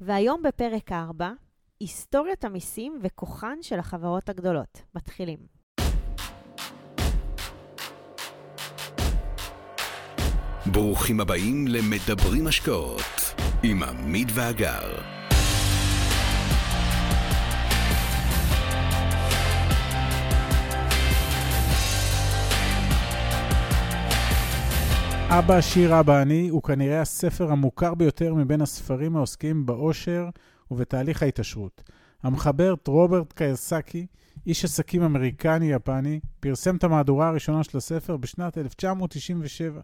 והיום בפרק 4, היסטוריית המיסים וכוחן של החברות הגדולות. מתחילים. ברוכים הבאים למדברים השקעות עם עמית ואגר. אבא עשיר אבא אני הוא כנראה הספר המוכר ביותר מבין הספרים העוסקים בעושר ובתהליך ההתעשרות. המחבר רוברט קייסקי, איש עסקים אמריקני-יפני, פרסם את המהדורה הראשונה של הספר בשנת 1997.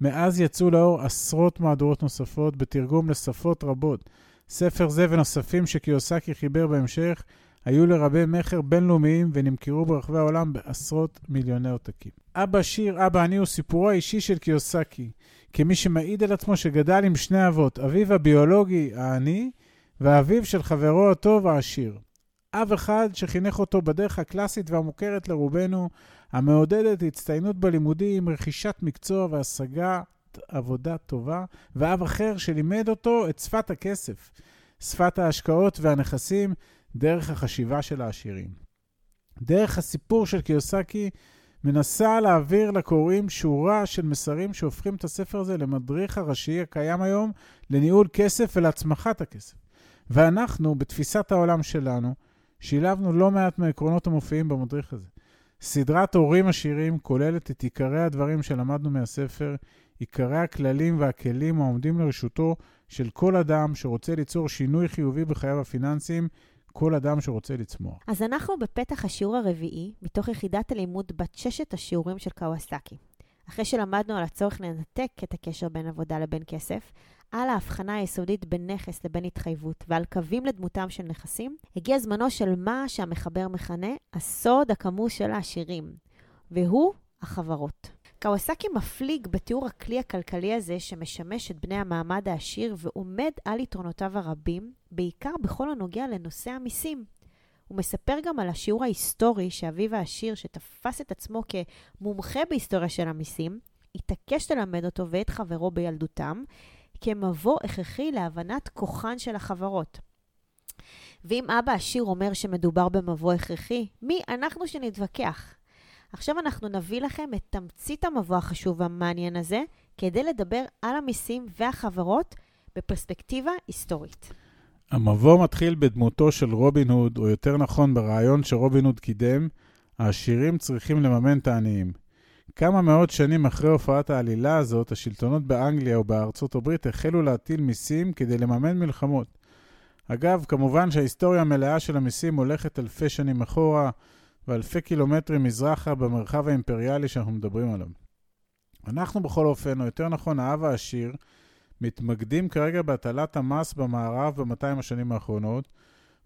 מאז יצאו לאור עשרות מהדורות נוספות בתרגום לשפות רבות. ספר זה ונוספים שקיוסקי חיבר בהמשך היו לרבי מכר בינלאומיים ונמכרו ברחבי העולם בעשרות מיליוני עותקים. אבא שיר, אבא אני הוא סיפורו האישי של קיוסקי, כמי שמעיד על עצמו שגדל עם שני אבות, אביו הביולוגי העני ואביו של חברו הטוב העשיר. אב אחד שחינך אותו בדרך הקלאסית והמוכרת לרובנו, המעודדת הצטיינות בלימודים, רכישת מקצוע והשגת עבודה טובה, ואב אחר שלימד אותו את שפת הכסף, שפת ההשקעות והנכסים, דרך החשיבה של העשירים. דרך הסיפור של קיוסקי מנסה להעביר לקוראים שורה של מסרים שהופכים את הספר הזה למדריך הראשי הקיים היום לניהול כסף ולהצמחת הכסף. ואנחנו, בתפיסת העולם שלנו, שילבנו לא מעט מהעקרונות המופיעים במדריך הזה. סדרת הורים עשירים כוללת את עיקרי הדברים שלמדנו מהספר, עיקרי הכללים והכלים העומדים לרשותו של כל אדם שרוצה ליצור שינוי חיובי בחייו הפיננסיים, כל אדם שרוצה לצמוח. אז אנחנו בפתח השיעור הרביעי, מתוך יחידת הלימוד בת ששת השיעורים של קוואסקי. אחרי שלמדנו על הצורך לנתק את הקשר בין עבודה לבין כסף, על ההבחנה היסודית בין נכס לבין התחייבות ועל קווים לדמותם של נכסים, הגיע זמנו של מה שהמחבר מכנה הסוד הכמוס של העשירים, והוא החברות. קוואסקי מפליג בתיאור הכלי הכלכלי הזה שמשמש את בני המעמד העשיר ועומד על יתרונותיו הרבים, בעיקר בכל הנוגע לנושא המיסים. הוא מספר גם על השיעור ההיסטורי שאביו העשיר, שתפס את עצמו כמומחה בהיסטוריה של המיסים, התעקש ללמד אותו ואת חברו בילדותם, כמבוא הכרחי להבנת כוחן של החברות. ואם אבא עשיר אומר שמדובר במבוא הכרחי, מי אנחנו שנתווכח? עכשיו אנחנו נביא לכם את תמצית המבוא החשוב והמעניין הזה, כדי לדבר על המיסים והחברות בפרספקטיבה היסטורית. המבוא מתחיל בדמותו של רובין הוד, או יותר נכון ברעיון שרובין הוד קידם, העשירים צריכים לממן את העניים. כמה מאות שנים אחרי הופעת העלילה הזאת, השלטונות באנגליה ובארצות הברית החלו להטיל מיסים כדי לממן מלחמות. אגב, כמובן שההיסטוריה המלאה של המיסים הולכת אלפי שנים אחורה, ואלפי קילומטרים מזרחה במרחב האימפריאלי שאנחנו מדברים עליו. אנחנו בכל אופן, או יותר נכון האב העשיר, מתמקדים כרגע בהטלת המס במערב ב-200 השנים האחרונות,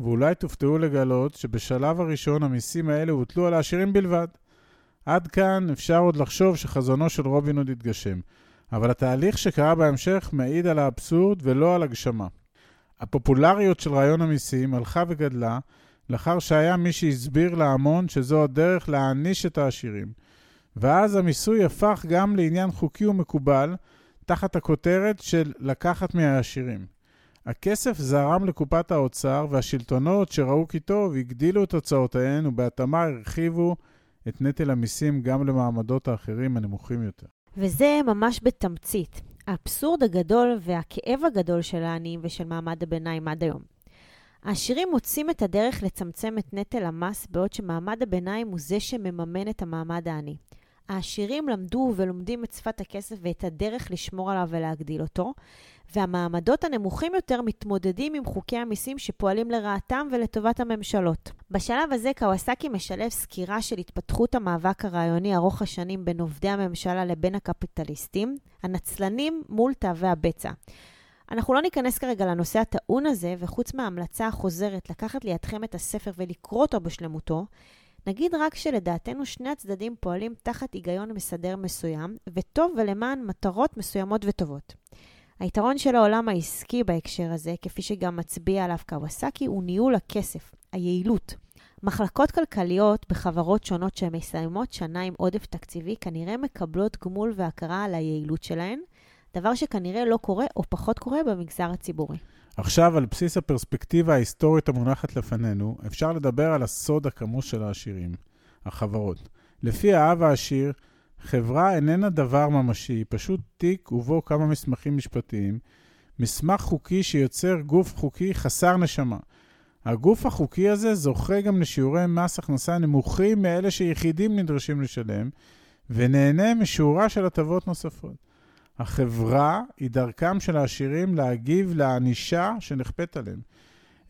ואולי תופתעו לגלות שבשלב הראשון המיסים האלה הוטלו על העשירים בלבד. עד כאן אפשר עוד לחשוב שחזונו של רובין הוד יתגשם, אבל התהליך שקרה בהמשך מעיד על האבסורד ולא על הגשמה. הפופולריות של רעיון המיסים הלכה וגדלה, לאחר שהיה מי שהסביר להמון שזו הדרך להעניש את העשירים. ואז המיסוי הפך גם לעניין חוקי ומקובל, תחת הכותרת של לקחת מהעשירים. הכסף זרם לקופת האוצר, והשלטונות שראו כי טוב הגדילו את הוצאותיהן, ובהתאמה הרחיבו את נטל המיסים גם למעמדות האחרים הנמוכים יותר. וזה ממש בתמצית. האבסורד הגדול והכאב הגדול של העניים ושל מעמד הביניים עד היום. העשירים מוצאים את הדרך לצמצם את נטל המס, בעוד שמעמד הביניים הוא זה שמממן את המעמד העני. העשירים למדו ולומדים את שפת הכסף ואת הדרך לשמור עליו ולהגדיל אותו, והמעמדות הנמוכים יותר מתמודדים עם חוקי המיסים שפועלים לרעתם ולטובת הממשלות. בשלב הזה קוואסקי משלב סקירה של התפתחות המאבק הרעיוני ארוך השנים בין עובדי הממשלה לבין הקפיטליסטים, הנצלנים מול תאבי הבצע. אנחנו לא ניכנס כרגע לנושא הטעון הזה, וחוץ מההמלצה החוזרת לקחת לידכם את הספר ולקרוא אותו בשלמותו, נגיד רק שלדעתנו שני הצדדים פועלים תחת היגיון מסדר מסוים, וטוב ולמען מטרות מסוימות וטובות. היתרון של העולם העסקי בהקשר הזה, כפי שגם מצביע עליו קוואסקי, הוא ניהול הכסף, היעילות. מחלקות כלכליות בחברות שונות שמסיימות שנה עם עודף תקציבי כנראה מקבלות גמול והכרה על היעילות שלהן, דבר שכנראה לא קורה או פחות קורה במגזר הציבורי. עכשיו, על בסיס הפרספקטיבה ההיסטורית המונחת לפנינו, אפשר לדבר על הסוד הכמוס של העשירים, החברות. לפי האב העשיר, חברה איננה דבר ממשי, היא פשוט תיק ובו כמה מסמכים משפטיים, מסמך חוקי שיוצר גוף חוקי חסר נשמה. הגוף החוקי הזה זוכה גם לשיעורי מס הכנסה נמוכים מאלה שיחידים נדרשים לשלם, ונהנה משורה של הטבות נוספות. החברה היא דרכם של העשירים להגיב לענישה שנכפית עליהם.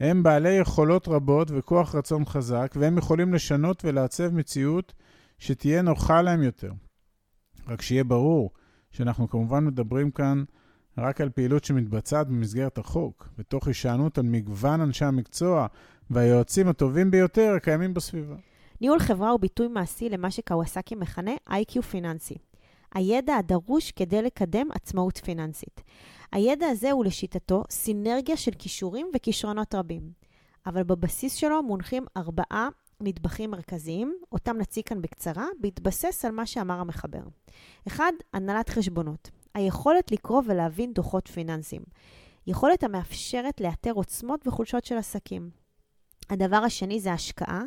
הם בעלי יכולות רבות וכוח רצון חזק, והם יכולים לשנות ולעצב מציאות שתהיה נוחה להם יותר. רק שיהיה ברור שאנחנו כמובן מדברים כאן רק על פעילות שמתבצעת במסגרת החוק, ותוך הישענות על מגוון אנשי המקצוע והיועצים הטובים ביותר הקיימים בסביבה. ניהול חברה הוא ביטוי מעשי למה שקוואסקי מכנה איי-קיו פיננסי. הידע הדרוש כדי לקדם עצמאות פיננסית. הידע הזה הוא לשיטתו סינרגיה של כישורים וכישרונות רבים, אבל בבסיס שלו מונחים ארבעה נדבכים מרכזיים, אותם נציג כאן בקצרה, בהתבסס על מה שאמר המחבר. אחד, הנהלת חשבונות. היכולת לקרוא ולהבין דוחות פיננסיים. יכולת המאפשרת לאתר עוצמות וחולשות של עסקים. הדבר השני זה השקעה,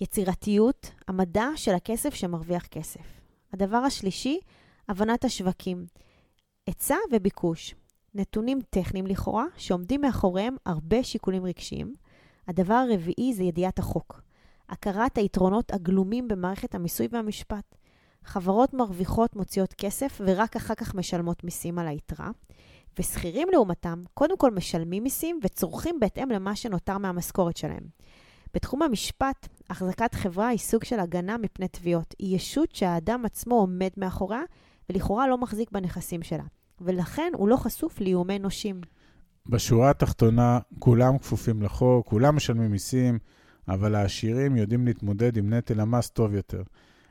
יצירתיות, המדע של הכסף שמרוויח כסף. הדבר השלישי, הבנת השווקים. היצע וביקוש. נתונים טכניים לכאורה, שעומדים מאחוריהם הרבה שיקולים רגשיים. הדבר הרביעי זה ידיעת החוק. הכרת היתרונות הגלומים במערכת המיסוי והמשפט. חברות מרוויחות מוציאות כסף ורק אחר כך משלמות מיסים על היתרה. ושכירים לעומתם, קודם כל משלמים מיסים וצורכים בהתאם למה שנותר מהמשכורת שלהם. בתחום המשפט, החזקת חברה היא סוג של הגנה מפני תביעות. היא ישות שהאדם עצמו עומד מאחוריה, ולכאורה לא מחזיק בנכסים שלה. ולכן הוא לא חשוף לאיומי נושים. בשורה התחתונה, כולם כפופים לחוק, כולם משלמים מיסים, אבל העשירים יודעים להתמודד עם נטל המס טוב יותר.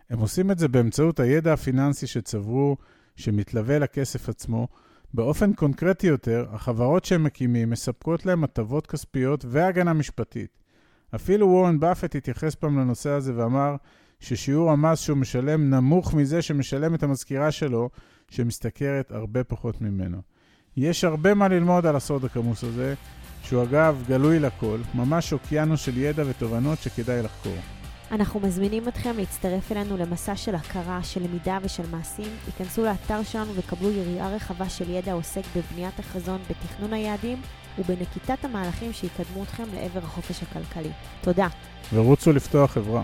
הם עושים את זה באמצעות הידע הפיננסי שצברו, שמתלווה לכסף עצמו. באופן קונקרטי יותר, החברות שהם מקימים מספקות להם הטבות כספיות והגנה משפטית. אפילו וורן באפט התייחס פעם לנושא הזה ואמר ששיעור המס שהוא משלם נמוך מזה שמשלם את המזכירה שלו, שמשתכרת הרבה פחות ממנו. יש הרבה מה ללמוד על הסוד הכמוס הזה, שהוא אגב גלוי לכל, ממש אוקיינוס של ידע ותובנות שכדאי לחקור. אנחנו מזמינים אתכם להצטרף אלינו למסע של הכרה, של למידה ושל מעשים. היכנסו לאתר שלנו וקבלו יריעה רחבה של ידע העוסק בבניית החזון, בתכנון היעדים ובנקיטת המהלכים שיקדמו אתכם לעבר החופש הכלכלי. תודה. ורוצו לפתוח חברה.